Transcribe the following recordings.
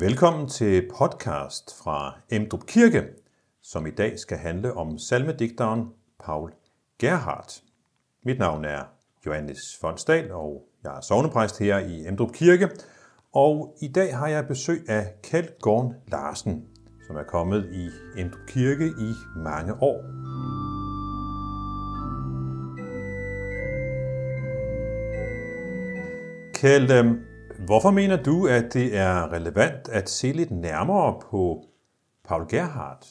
Velkommen til podcast fra Emdrup Kirke, som i dag skal handle om salmedigteren Paul Gerhardt. Mit navn er Johannes Fonsdal, og jeg er sovnepræst her i Emdrup Kirke. Og i dag har jeg besøg af Kjeld Gorn Larsen, som er kommet i Emdrup Kirke i mange år. Kjeld, øhm, hvorfor mener du, at det er relevant at se lidt nærmere på Paul Gerhardt?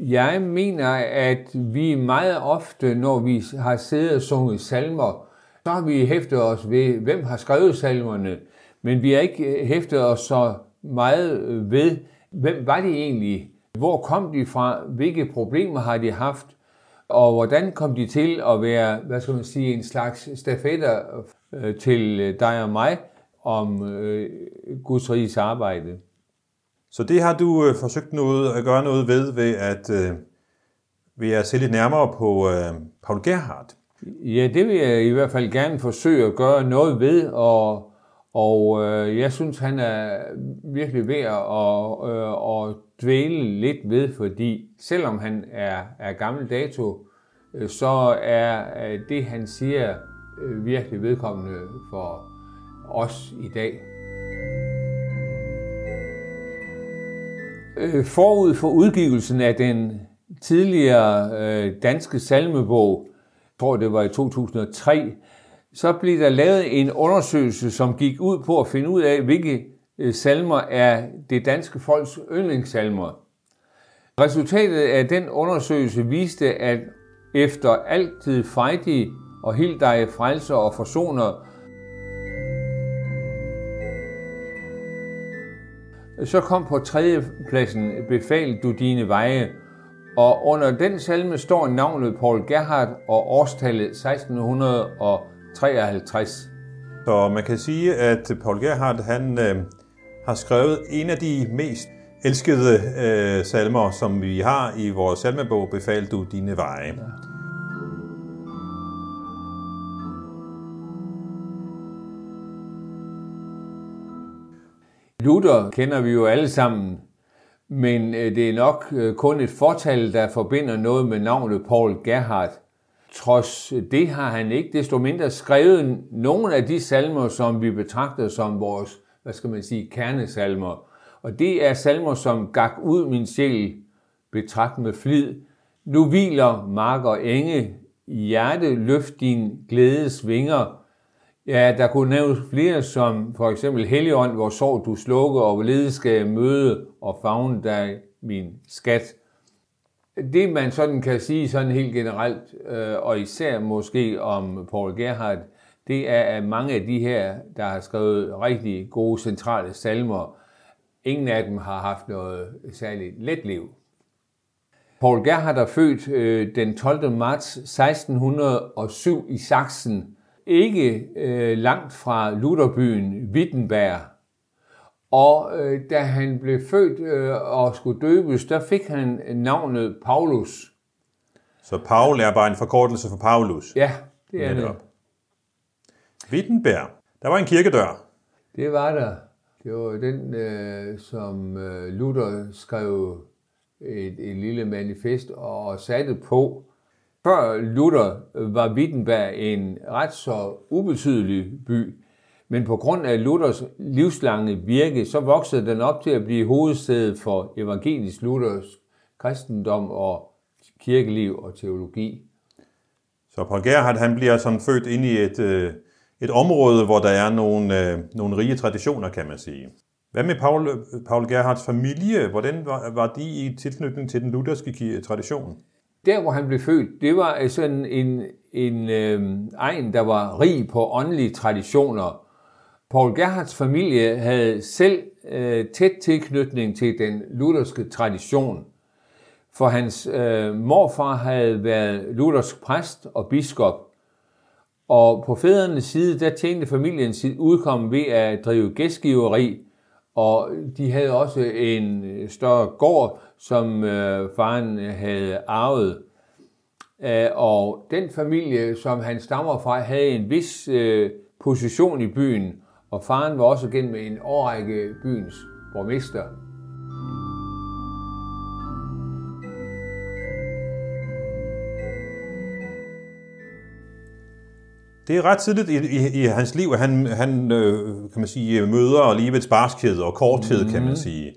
Jeg mener, at vi meget ofte, når vi har siddet og sunget salmer, så har vi hæftet os ved, hvem har skrevet salmerne, men vi har ikke hæftet os så meget ved, hvem var de egentlig, hvor kom de fra, hvilke problemer har de haft, og hvordan kom de til at være, hvad skal man sige, en slags stafetter øh, til dig og mig? Om øh, Guds riges arbejde. Så det har du øh, forsøgt noget, at gøre noget ved, ved at, øh, ved at se lidt nærmere på øh, Paul Gerhardt. Ja, det vil jeg i hvert fald gerne forsøge at gøre noget ved, og, og øh, jeg synes, han er virkelig ved at, øh, at dvæle lidt ved, fordi selvom han er, er gammel dato, øh, så er det, han siger, øh, virkelig vedkommende for os i dag. Øh, forud for udgivelsen af den tidligere øh, danske salmebog, jeg tror det var i 2003, så blev der lavet en undersøgelse, som gik ud på at finde ud af, hvilke øh, salmer er det danske folks yndlingssalmer. Resultatet af den undersøgelse viste, at efter altid frejdig og helt dig frelser og forsoner, Så kom på tredje pladsen, befal du dine veje, og under den salme står navnet Paul Gerhardt og årstallet 1653. Så man kan sige, at Paul Gerhardt han, øh, har skrevet en af de mest elskede øh, salmer, som vi har i vores salmebog, Befal du dine veje. Ja. Luther kender vi jo alle sammen, men øh, det er nok øh, kun et fortal, der forbinder noget med navnet Paul Gerhardt. Trods det har han ikke desto mindre skrevet nogle af de salmer, som vi betragter som vores, hvad skal man sige, kernesalmer. Og det er salmer som Gak ud min sjæl, betragt med flid. Nu hviler mark og enge, hjerte løft din glædes vinger, Ja, der kunne nævnes flere, som for eksempel Helligånd, hvor sorg du slukker, og hvorledes skal jeg møde og fagne dig, min skat. Det man sådan kan sige sådan helt generelt, øh, og især måske om Paul Gerhardt, det er, at mange af de her, der har skrevet rigtig gode centrale salmer, ingen af dem har haft noget særligt let liv. Paul Gerhardt er født øh, den 12. marts 1607 i Sachsen, ikke øh, langt fra Lutherbyen Wittenberg. Og øh, da han blev født øh, og skulle døbes, der fik han navnet Paulus. Så Paul er bare en forkortelse for Paulus? Ja, det er det. Wittenberg. Der var en kirkedør. Det var der. Det var den, øh, som øh, Luther skrev et, et lille manifest og satte på. Før Luther var Wittenberg en ret så ubetydelig by, men på grund af Luthers livslange virke, så voksede den op til at blive hovedsædet for evangelisk Luthers kristendom og kirkeliv og teologi. Så Paul Gerhardt, han bliver som født ind i et, øh, et område, hvor der er nogle, øh, nogle rige traditioner, kan man sige. Hvad med Paul, Paul Gerhards familie? Hvordan var, var de i tilknytning til den lutherske tradition? Der hvor han blev født, det var øh, sådan en, en øh, egen, der var rig på åndelige traditioner. Paul Gerhards familie havde selv øh, tæt tilknytning til den lutherske tradition. For hans øh, morfar havde været luthersk præst og biskop. Og på fædrenes side, der tjente familien sit udkom ved at drive gæstgiveri, og de havde også en øh, større gård, som øh, faren øh, havde arvet. Øh, og den familie, som han stammer fra, havde en vis øh, position i byen, og faren var også gennem en årrække byens borgmester. Det er ret tidligt i, i, i hans liv, at han, han øh, kan man sige, møder livets barskhed og korthed, mm. kan man mhm. sige.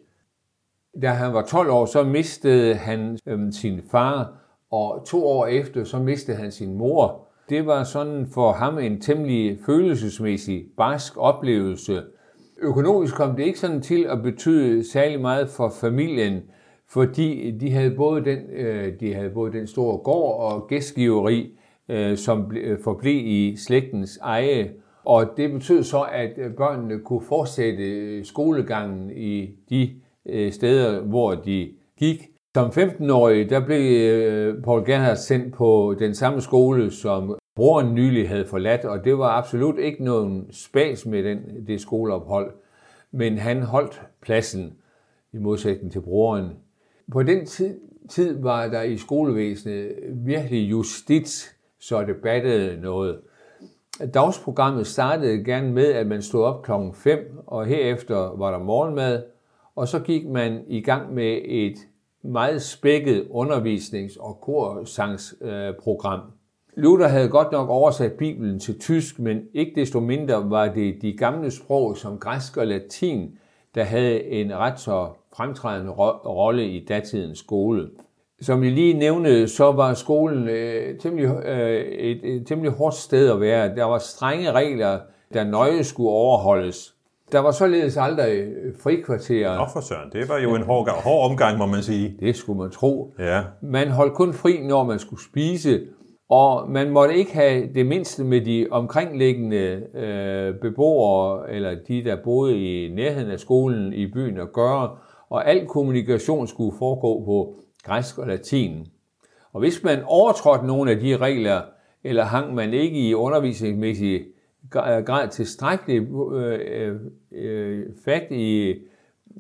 Da han var 12 år, så mistede han øhm, sin far, og to år efter, så mistede han sin mor. Det var sådan for ham en temmelig følelsesmæssig barsk oplevelse. Økonomisk kom det ikke sådan til at betyde særlig meget for familien, fordi de havde både den, øh, de havde både den store gård og gæstgiveri, øh, som øh, forblev i slægtens eje. Og det betød så, at øh, børnene kunne fortsætte øh, skolegangen i de øh, steder, hvor de gik. Som 15-årig, der blev øh, Paul Gerhardt sendt på den samme skole, som broren nylig havde forladt, og det var absolut ikke nogen spas med den, det skoleophold. Men han holdt pladsen i modsætning til broren. På den tid, tid var der i skolevæsenet virkelig justits, så det battede noget. Dagsprogrammet startede gerne med, at man stod op klokken 5, og herefter var der morgenmad, og så gik man i gang med et meget spækket undervisnings- og korsangsprogram. Luther havde godt nok oversat Bibelen til tysk, men ikke desto mindre var det de gamle sprog som græsk og latin, der havde en ret så fremtrædende rolle i datidens skole. Som jeg lige nævnte, så var skolen øh, temmelig, øh, et, et temmelig hårdt sted at være. Der var strenge regler, der nøje skulle overholdes. Der var således aldrig øh, frikvarterer. Nå for søren, det var jo en hård, hård omgang, må man sige. Det skulle man tro. Ja. Man holdt kun fri, når man skulle spise, og man måtte ikke have det mindste med de omkringliggende øh, beboere, eller de, der boede i nærheden af skolen i byen at gøre, og al kommunikation skulle foregå på græsk og latin. Og hvis man overtrådte nogle af de regler, eller hang man ikke i undervisningsmæssig grad tilstrækkeligt øh, øh, fat i,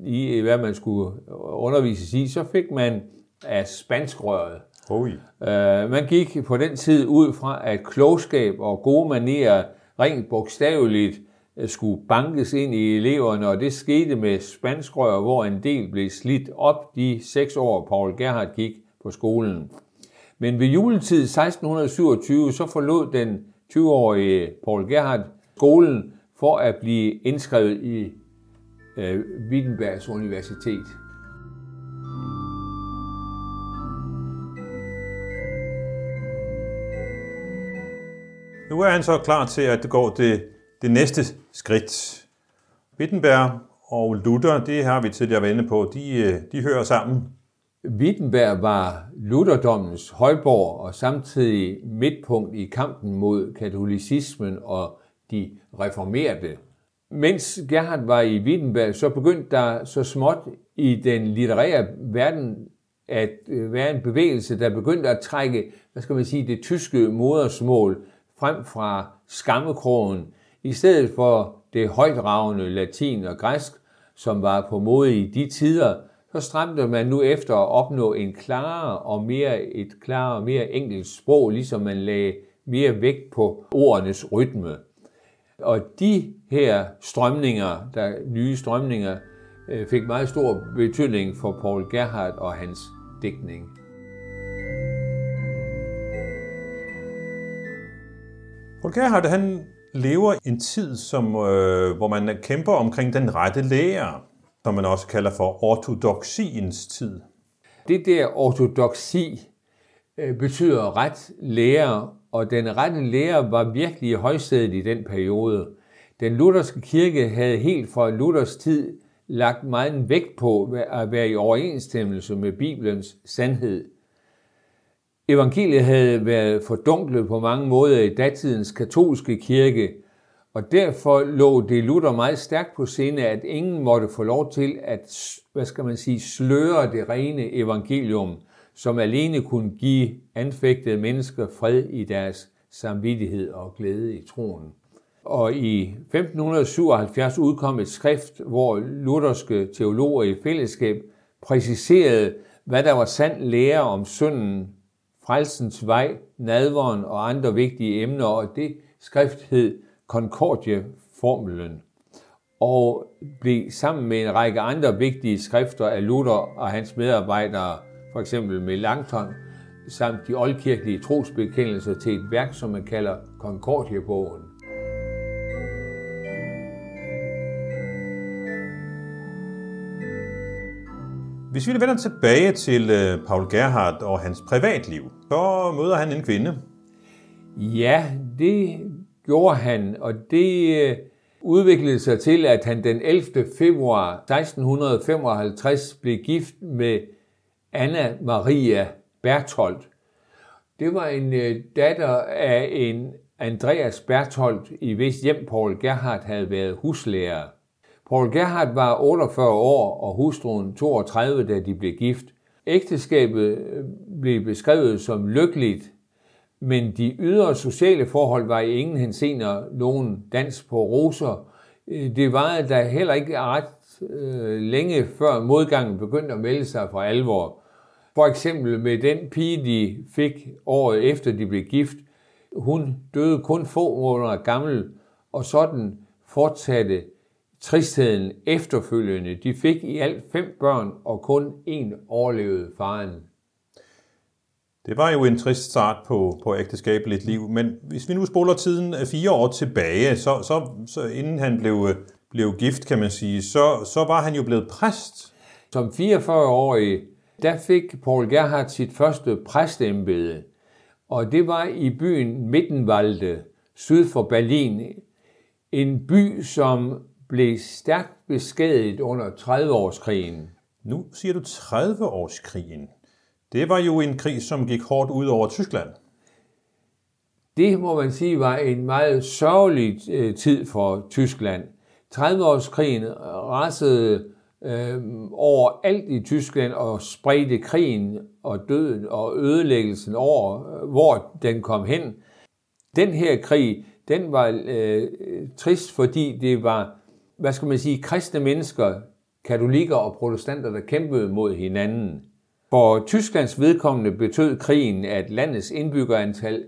i, hvad man skulle undervise i, så fik man af spanskrøret. Oi. Øh, man gik på den tid ud fra, at klogskab og gode manerer rent bogstaveligt øh, Øh, skulle bankes ind i eleverne, og det skete med spanskrør, hvor en del blev slidt op de seks år, Paul Gerhardt gik på skolen. Men ved juletid 1627, så forlod den 20-årige Paul Gerhardt skolen for at blive indskrevet i øh, Wittenbergs Universitet. Nu er han så klar til, at gå det, det næste skridt. Wittenberg og Luther, det har vi tidligere været inde på, de, øh, de hører sammen. Wittenberg var Lutherdommens højborg og samtidig midtpunkt i kampen mod katolicismen og de reformerede. Mens Gerhard var i Wittenberg, så begyndte der så småt i den litterære verden at øh, være en bevægelse, der begyndte at trække, hvad skal man sige, det tyske modersmål frem fra skammekrogen, i stedet for det højdragende latin og græsk, som var på mode i de tider, så stræbte man nu efter at opnå en klarere og mere, et klarere og mere enkelt sprog, ligesom man lagde mere vægt på ordenes rytme. Og de her strømninger, der nye strømninger, øh, fik meget stor betydning for Paul Gerhardt og hans digtning. Paul Gerhardt, han lever en tid, som, øh, hvor man kæmper omkring den rette lære, som man også kalder for ortodoxiens tid. Det der ortodoxi øh, betyder ret lære, og den rette lære var virkelig i højsædet i den periode. Den lutherske kirke havde helt fra Luthers tid lagt meget vægt på at være i overensstemmelse med Bibelens sandhed. Evangeliet havde været fordunklet på mange måder i datidens katolske kirke, og derfor lå det Luther meget stærkt på sinde, at ingen måtte få lov til at, hvad skal man sige, sløre det rene evangelium, som alene kunne give anfægtede mennesker fred i deres samvittighed og glæde i troen. Og i 1577 udkom et skrift, hvor lutherske teologer i fællesskab præciserede, hvad der var sand lære om synden, frelsens vej, nadveren og andre vigtige emner, og det skrift hed Concordieformelen og blev sammen med en række andre vigtige skrifter af Luther og hans medarbejdere, for eksempel Melanchthon, samt de oldkirkelige trosbekendelser til et værk, som man kalder Concordiebogen. Hvis vi vender tilbage til øh, Paul Gerhardt og hans privatliv, så møder han en kvinde. Ja, det gjorde han, og det øh, udviklede sig til, at han den 11. februar 1655 blev gift med Anna Maria Bertholdt. Det var en øh, datter af en Andreas Bertholdt, i hvis hjem Paul Gerhardt havde været huslærer. Paul Gerhardt var 48 år og hustruen 32, da de blev gift. Ægteskabet øh, blev beskrevet som lykkeligt, men de ydre sociale forhold var i ingen henseender nogen dans på roser. Øh, det var der heller ikke ret øh, længe før modgangen begyndte at melde sig for alvor. For eksempel med den pige, de fik året efter de blev gift. Hun døde kun få måneder gammel, og sådan fortsatte tristheden efterfølgende. De fik i alt fem børn, og kun en overlevede faren. Det var jo en trist start på, på ægteskabeligt liv, men hvis vi nu spoler tiden fire år tilbage, så, så, så inden han blev, blev gift, kan man sige, så, så var han jo blevet præst. Som 44-årig, der fik Paul Gerhardt sit første præstembede, og det var i byen Mittenwalde, syd for Berlin. En by, som blev stærkt beskadiget under 30-årskrigen. Nu siger du 30-årskrigen. Det var jo en krig, som gik hårdt ud over Tyskland. Det må man sige var en meget sørgelig øh, tid for Tyskland. 30-årskrigen rasede øh, over alt i Tyskland og spredte krigen og døden og ødelæggelsen over, øh, hvor den kom hen. Den her krig, den var øh, trist, fordi det var hvad skal man sige, kristne mennesker, katolikker og protestanter, der kæmpede mod hinanden. For Tysklands vedkommende betød krigen, at landets indbyggerantal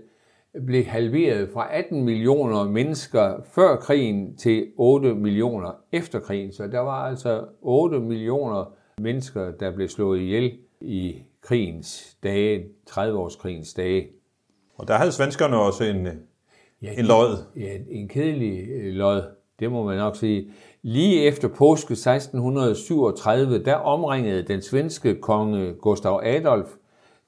blev halveret fra 18 millioner mennesker før krigen til 8 millioner efter krigen. Så der var altså 8 millioner mennesker, der blev slået ihjel i krigens dage, 30-årskrigens dage. Og der havde svenskerne også en, ja, en lod. Ja, en kedelig øh, lod. Det må man nok sige. Lige efter påske 1637, der omringede den svenske konge Gustav Adolf,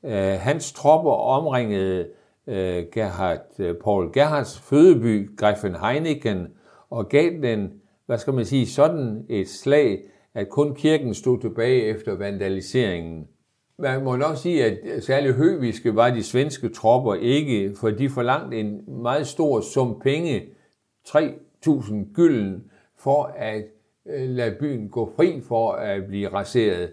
øh, hans tropper omringede øh, Gerhard, øh, Paul Gerhards fødeby, Greifenhainiken, og gav den, hvad skal man sige, sådan et slag, at kun kirken stod tilbage efter vandaliseringen. Man må nok sige, at særligt høviske var de svenske tropper ikke, for de forlangte en meget stor sum penge, 3.000 gylden, for at øh, lade byen gå fri for at blive raseret.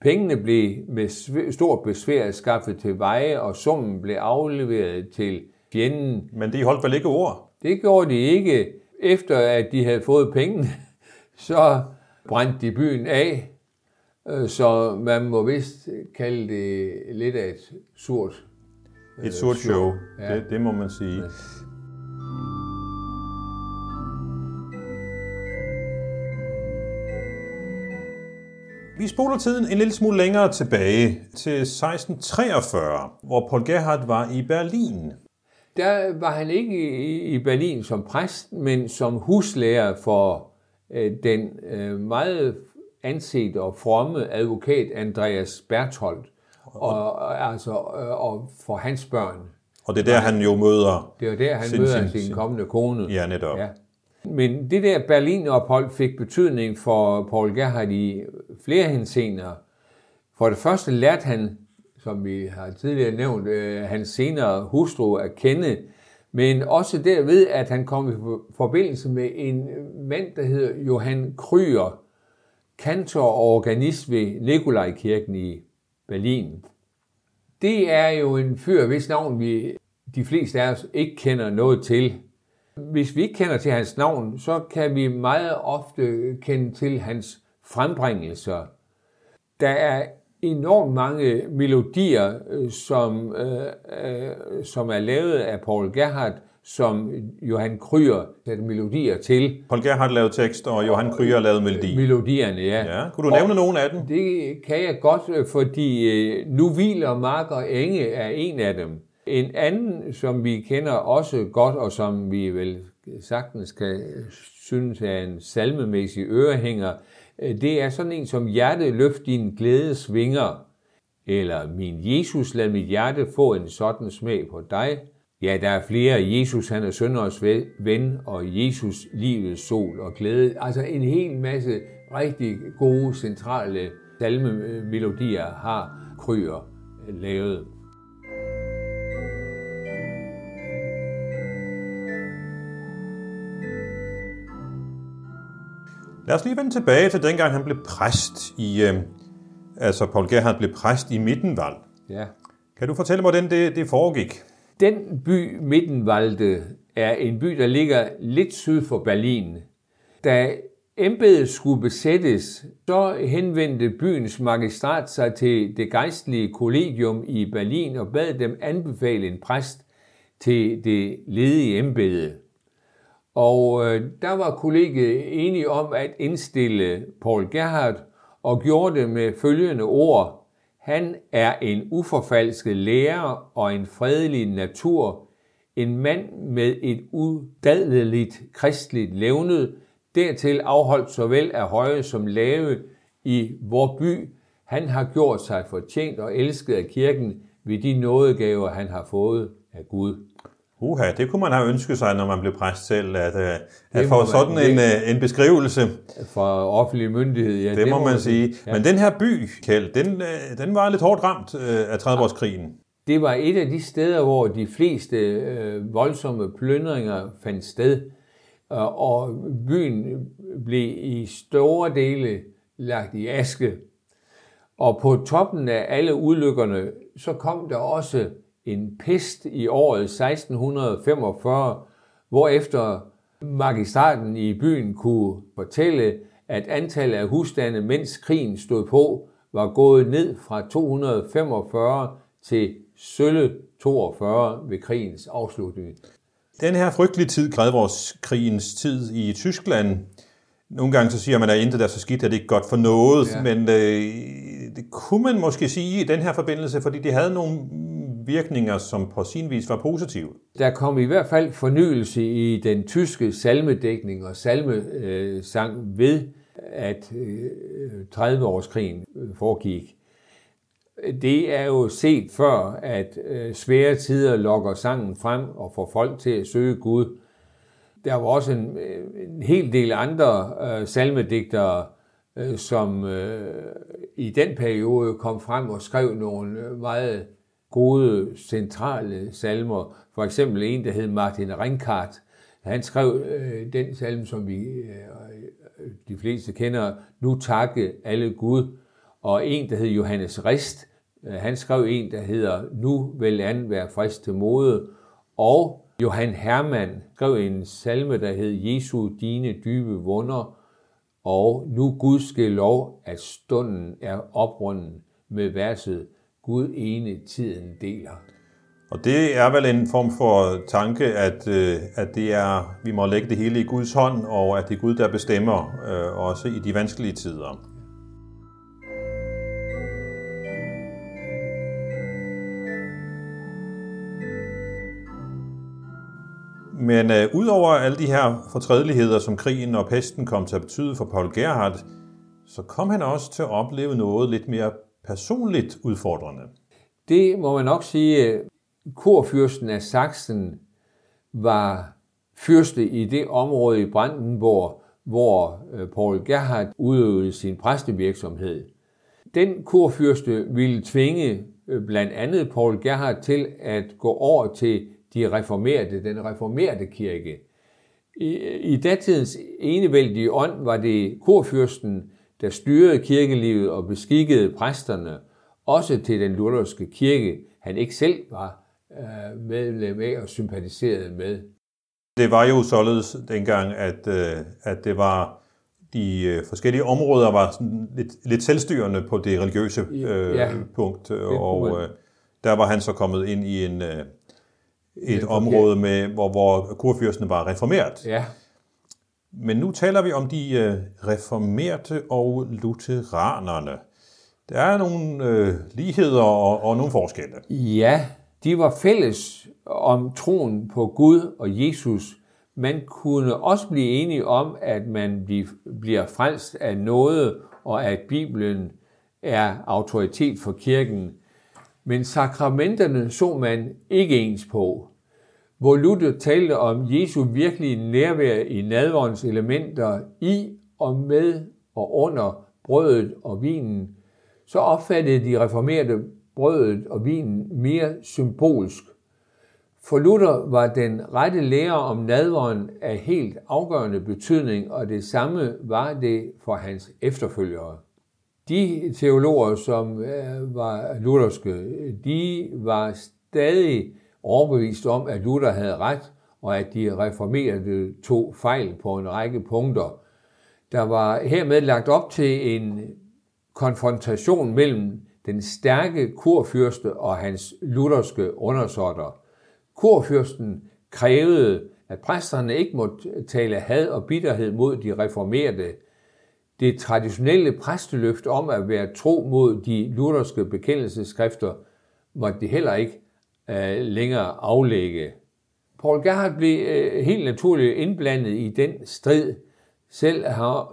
Pengene blev med stor besvær skaffet til veje, og summen blev afleveret til fjenden. Men de holdt vel ikke ord? Det gjorde de ikke. Efter at de havde fået pengene, så brændte de byen af. Øh, så man må vist kalde det lidt af et surt Et surt show, ja. det, det må man sige. Vi spoler tiden en lille smule længere tilbage til 1643, hvor Paul Gerhardt var i Berlin. Der var han ikke i Berlin som præst, men som huslærer for øh, den øh, meget anset og fromme advokat Andreas Berthold, og, altså, øh, og for hans børn. Og det er der, han jo møder Det er der, han sin, møder sin, sin kommende kone. Ja, netop. Ja. Men det der Berlin-ophold fik betydning for Paul Gerhardt i flere henseender. For det første lærte han, som vi har tidligere nævnt, øh, hans senere hustru at kende, men også derved, at han kom i forbindelse med en mand, der hedder Johan Kryer, kantor og organist ved Nikolajkirken i Berlin. Det er jo en fyr, hvis navn vi de fleste af os ikke kender noget til. Hvis vi ikke kender til hans navn, så kan vi meget ofte kende til hans frembringelser. Der er enormt mange melodier, øh, som, øh, øh, som er lavet af Paul Gerhardt, som Johan Kryer satte melodier til. Paul Gerhardt lavede tekst, og Johan Kryer lavede melodi. Melodierne, ja. Ja, kunne du nævne nogle af dem? Det kan jeg godt, øh, fordi øh, Nu hviler Mark og Enge er en af dem. En anden, som vi kender også godt, og som vi vel sagtens kan synes er en salmemæssig ørehænger, øh, det er sådan en som Hjerte løft din glæde svinger, eller Min Jesus, lad mit hjerte få en sådan smag på dig. Ja, der er flere. Jesus, han er sønders ven, og Jesus, livets sol og glæde. Altså en hel masse rigtig gode, centrale salmemelodier har Kryer lavet. Lad os lige vende tilbage til dengang han blev præst i, øh, altså Paul Gerhardt blev præst i Mittenwald. Ja. Kan du fortælle, hvordan det, det foregik? Den by, Mittenwalde, er en by, der ligger lidt syd for Berlin. Da embedet skulle besættes, så henvendte byens magistrat sig til det gejstlige kollegium i Berlin og bad dem anbefale en præst til det ledige embede. Og øh, der var kollegiet enige om at indstille Paul Gerhardt og gjorde det med følgende ord. Han er en uforfalsket lærer og en fredelig natur, en mand med et udadeligt kristligt levnet, dertil afholdt såvel af høje som lave i vor by. Han har gjort sig fortjent og elsket af kirken ved de nådegaver, han har fået af Gud. Uha, det kunne man have ønsket sig, når man blev præst selv, at, øh, at få sådan en, øh, en beskrivelse. Fra offentlig myndighed, ja. Det, det må man sige. Ja. Men den her by, Kjeld, den, øh, den var lidt hårdt ramt af 30-årskrigen. Det var et af de steder, hvor de fleste øh, voldsomme plyndringer fandt sted, og byen blev i store dele lagt i aske. Og på toppen af alle ulykkerne, så kom der også en pest i året 1645, hvorefter magistraten i byen kunne fortælle, at antallet af husstande, mens krigen stod på, var gået ned fra 245 til sølle 42 ved krigens afslutning. Den her frygtelige tid, krigens tid i Tyskland, nogle gange så siger man, at intet er så skidt, at det ikke godt for noget, ja. men øh, det kunne man måske sige i den her forbindelse, fordi det havde nogle virkninger, som på sin vis var positive. Der kom i hvert fald fornyelse i den tyske salmedækning og salmesang ved, at øh, 30-årskrigen øh, foregik. Det er jo set før, at øh, svære tider lokker sangen frem og får folk til at søge Gud. Der var også en, en hel del andre øh, salmedigtere, øh, som øh, i den periode kom frem og skrev nogle meget gode centrale salmer. For eksempel en, der hed Martin Ringkart. Han skrev øh, den salme, som vi øh, de fleste kender, Nu takke alle Gud. Og en, der hed Johannes Rist. Øh, han skrev en, der hedder Nu vil an være frisk til mode. Og Johan Hermann skrev en salme, der hed Jesu dine dybe vunder. Og nu Gud skal lov, at stunden er oprunden med verset Gud ene tiden deler. Og det er vel en form for tanke, at, øh, at det er, vi må lægge det hele i Guds hånd, og at det er Gud, der bestemmer, øh, også i de vanskelige tider. Men øh, udover alle de her fortrædeligheder, som krigen og pesten kom til at betyde for Paul Gerhardt, så kom han også til at opleve noget lidt mere personligt udfordrende? Det må man nok sige. Kurfyrsten af Sachsen var fyrste i det område i Brandenburg, hvor øh, Paul Gerhardt udøvede sin præstevirksomhed. Den kurfyrste ville tvinge øh, blandt andet Paul Gerhardt til at gå over til de reformerte, den reformerte kirke. I, øh, i datidens enevældige ånd var det kurfyrsten, der styrede kirkelivet og beskikkede præsterne, også til den lutherske kirke, han ikke selv var øh, medlem af og sympatiserede med. Det var jo således dengang, at, øh, at det var de øh, forskellige områder var sådan lidt, lidt selvstyrende på det religiøse øh, ja, punkt, og øh, der var han så kommet ind i en, øh, et område, med, hvor, hvor kurfyrstene var reformeret. Ja. Men nu taler vi om de øh, reformerte og lutheranerne. Der er nogle øh, ligheder og, og nogle forskelle. Ja, de var fælles om troen på Gud og Jesus. Man kunne også blive enige om, at man bliver frelst af noget, og at Bibelen er autoritet for kirken. Men sakramenterne så man ikke ens på. Hvor Luther talte om Jesu virkelige nærvær i nadvårens elementer i og med og under brødet og vinen, så opfattede de reformerede brødet og vinen mere symbolsk. For Luther var den rette lære om nadveren af helt afgørende betydning, og det samme var det for hans efterfølgere. De teologer, som øh, var lutherske, de var stadig overbevist om, at Luther havde ret, og at de reformerede tog fejl på en række punkter. Der var hermed lagt op til en konfrontation mellem den stærke kurfyrste og hans lutherske undersåtter. Kurfyrsten krævede, at præsterne ikke måtte tale had og bitterhed mod de reformerede. Det traditionelle præsteløft om at være tro mod de lutherske bekendelseskrifter måtte de heller ikke uh, længere aflægge. Paul Gerhardt blev øh, helt naturligt indblandet i den strid, selv,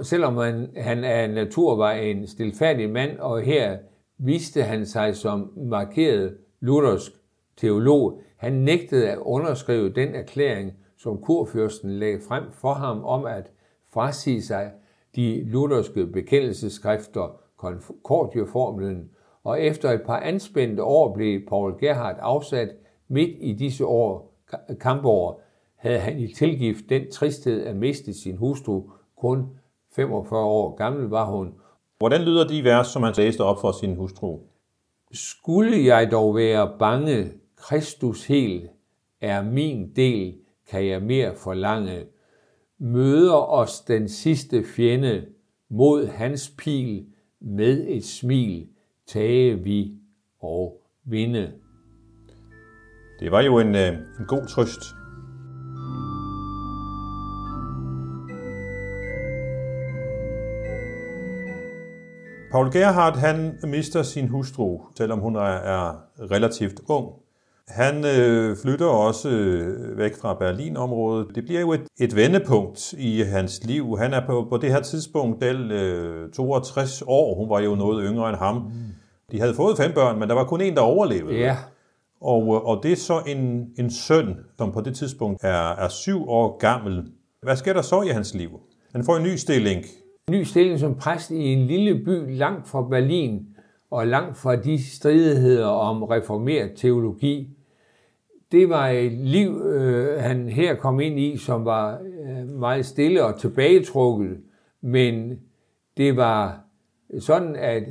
selvom han, han af natur var en stilfærdig mand, og her viste han sig som markeret luthersk teolog. Han nægtede at underskrive den erklæring, som kurfyrsten lagde frem for ham om at frasige sig de lutherske bekendelseskrifter, konkordieformlen, og efter et par anspændte år blev Paul Gerhardt afsat midt i disse år, kampår, havde han i tilgift den tristhed at miste sin hustru. Kun 45 år gammel var hun, Hvordan lyder de vers, som han læste op for sin hustru? Skulle jeg dog være bange, Kristus helt er min del, kan jeg mere forlange. Møder os den sidste fjende mod hans pil med et smil, tage vi og vinde. Det var jo en, øh, en god trøst. Paul Gerhardt, han mister sin hustru, selvom hun er relativt ung. Han øh, flytter også øh, væk fra Berlinområdet. Det bliver jo et, et vendepunkt i hans liv. Han er på, på det her tidspunkt del øh, 62 år. Hun var jo noget yngre end ham. Mm. De havde fået fem børn, men der var kun en, der overlevede. Ja. Og, øh, og det er så en, en søn, som på det tidspunkt er, er syv år gammel. Hvad sker der så i hans liv? Han får en ny stilling ny stilling som præst i en lille by langt fra Berlin og langt fra de stridigheder om reformeret teologi. Det var et liv, øh, han her kom ind i, som var øh, meget stille og tilbagetrukket, men det var sådan, at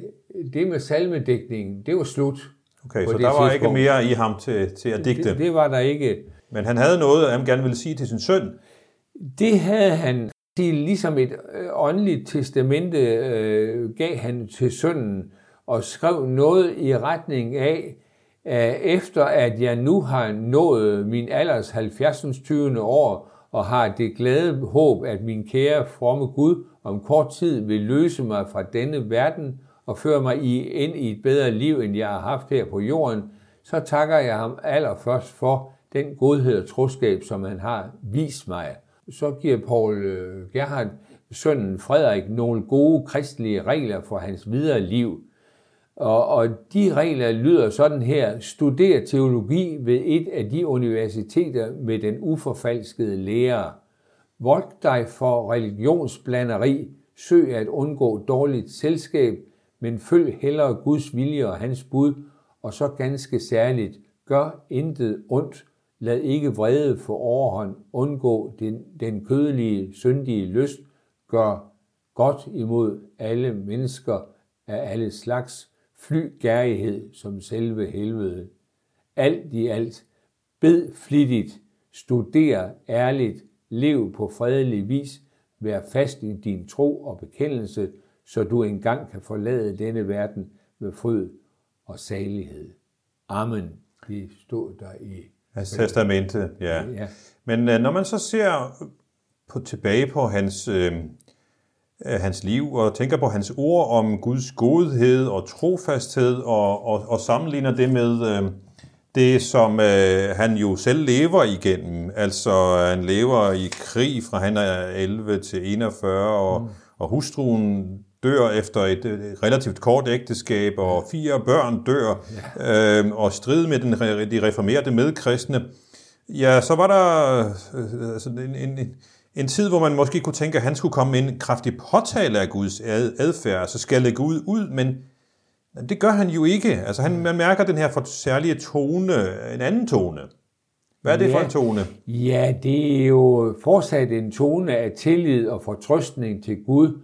det med salmedækningen, det var slut. Okay, så der var tidspunkt. ikke mere i ham til, til at digte? Det, det var der ikke. Men han havde noget, han gerne ville sige til sin søn? Det havde han sige, ligesom et øh, åndeligt testamente øh, gav han til sønnen og skrev noget i retning af, at efter at jeg nu har nået min alders 70. 20. år, og har det glade håb, at min kære fromme Gud om kort tid vil løse mig fra denne verden og fører mig ind i et bedre liv, end jeg har haft her på jorden, så takker jeg ham allerførst for den godhed og troskab, som han har vist mig så giver Paul øh, Gerhard sønnen Frederik nogle gode kristelige regler for hans videre liv. Og, og de regler lyder sådan her. Studer teologi ved et af de universiteter med den uforfalskede lærer. Vold dig for religionsblanderi. Søg at undgå dårligt selskab, men følg hellere Guds vilje og hans bud, og så ganske særligt, gør intet ondt, Lad ikke vrede få overhånd, undgå den, den kødelige, syndige lyst, gør godt imod alle mennesker af alle slags, fly gærighed som selve helvede. Alt i alt, bed flittigt, studer ærligt, lev på fredelig vis, vær fast i din tro og bekendelse, så du engang kan forlade denne verden med fryd og salighed. Amen. Det stod der i Hans testamente, ja. Ja. Men øh, når man så ser på, tilbage på hans, øh, øh, hans liv og tænker på hans ord om Guds godhed og trofasthed og, og, og sammenligner det med øh, det, som øh, han jo selv lever igennem. Altså han lever i krig fra han er 11 til 41 og, mm. og hustruen dør efter et, et relativt kort ægteskab, og fire børn dør, ja. øh, og strid med den, de reformerede medkristne. Ja, så var der øh, altså en, en, en, en tid, hvor man måske kunne tænke, at han skulle komme med en kraftig påtale af Guds ad, adfærd, så skal lægge Gud ud, men det gør han jo ikke. Altså han, man mærker den her for særlige tone, en anden tone. Hvad er det Ja. for en tone? Ja, det er jo fortsat en tone af tillid og fortrøstning til Gud,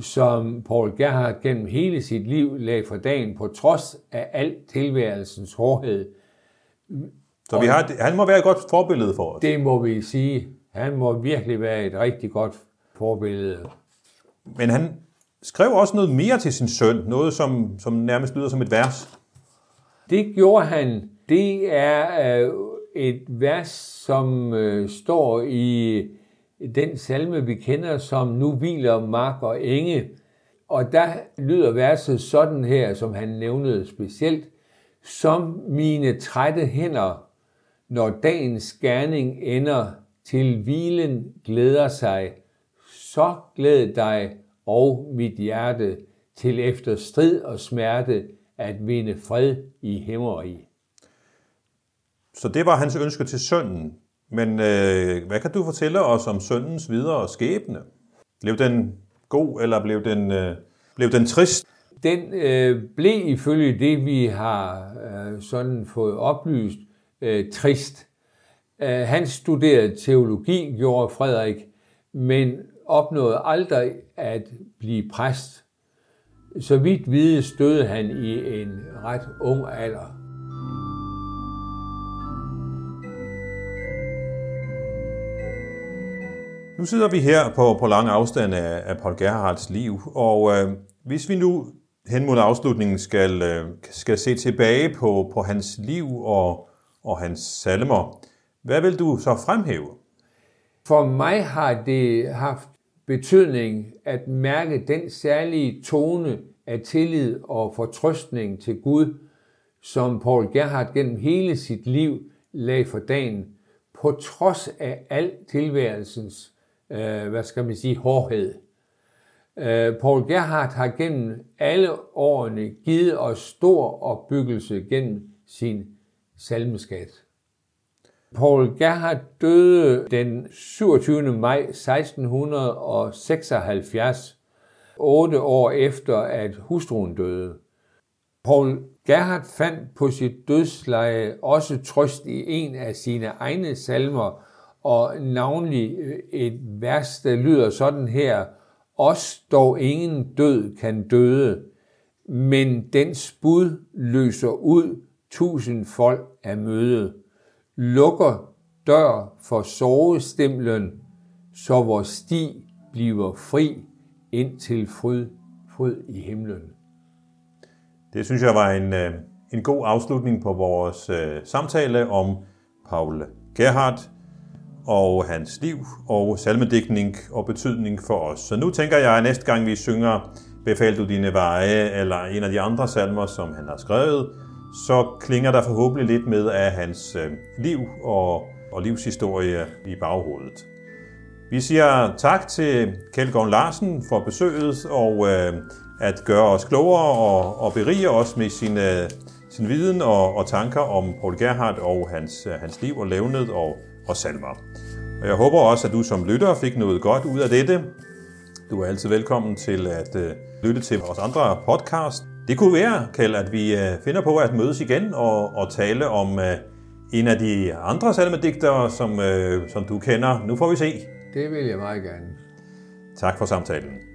som Paul Gerhardt gennem hele sit liv lagde for dagen, på trods af al tilværelsens hårdhed. Så vi har, han må være et godt forbillede for os. Det må vi sige. Han må virkelig være et rigtig godt forbillede. Men han skrev også noget mere til sin søn, noget som, som nærmest lyder som et vers. Det gjorde han. Det er øh, et vers, som øh, står i den salme, vi kender som Nu hviler mark og enge. Og der lyder verset sådan her, som han nævnede specielt. Som mine trætte hænder, når dagens gerning ender, til hvilen glæder sig, så glæd dig og mit hjerte til efter strid og smerte at vinde fred i himmeri. Så det var hans ønske til sønnen. Men øh, hvad kan du fortælle os om sønnens videre skæbne? Blev den god, eller blev den, øh, blev den trist? Den øh, blev ifølge det, vi har øh, sådan fået oplyst, øh, trist. Øh, han studerede teologi, gjorde Frederik, men opnåede aldrig at blive præst. Så vidt vides døde han i en ret ung alder. Nu sidder vi her på, på lang afstand af, af Paul Gerhards liv, og øh, hvis vi nu hen mod afslutningen skal, øh, skal se tilbage på, på hans liv og, og hans salmer, hvad vil du så fremhæve? For mig har det haft betydning at mærke den særlige tone af tillid og fortrøstning til Gud, som Paul Gerhardt gennem hele sit liv lagde for dagen, på trods af al tilværelsens, øh, hvad skal man sige, hårdhed. Øh, Paul Gerhardt har gennem alle årene givet os stor opbyggelse gennem sin salmeskat. Paul Gerhardt døde den 27. maj 1676, otte år efter at hustruen døde. Paul Gerhardt fandt på sit dødsleje også trøst i en af sine egne salmer, og navnlig øh, et vers, der lyder sådan her, Os dog ingen død kan døde, men dens bud løser ud tusind folk af møde lukker dør for sorgestemlen, så vores sti bliver fri ind til fryd, fryd i himlen. Det synes jeg var en, øh, en god afslutning på vores øh, samtale om Paul Gerhardt og hans liv og salmedækning og betydning for os. Så nu tænker jeg, at næste gang vi synger Befal du dine veje, eller en af de andre salmer, som han har skrevet, så klinger der forhåbentlig lidt med af hans øh, liv og, og livshistorie i baghovedet. Vi siger tak til Kjeld Gård Larsen for besøget og øh, at gøre os klogere og, og berige os med sin, øh, sin viden og, og tanker om Paul Gerhardt og hans, øh, hans liv og levnet og, og salmer. Og jeg håber også, at du som lytter fik noget godt ud af dette. Du er altid velkommen til at øh, lytte til vores andre podcast. Det kunne være, Kjeld, at vi øh, finder på at mødes igen og, og tale om øh, en af de andre salmedigtere, som, som du kender. Nu får vi se. Det vil jeg meget gerne. Tak for samtalen.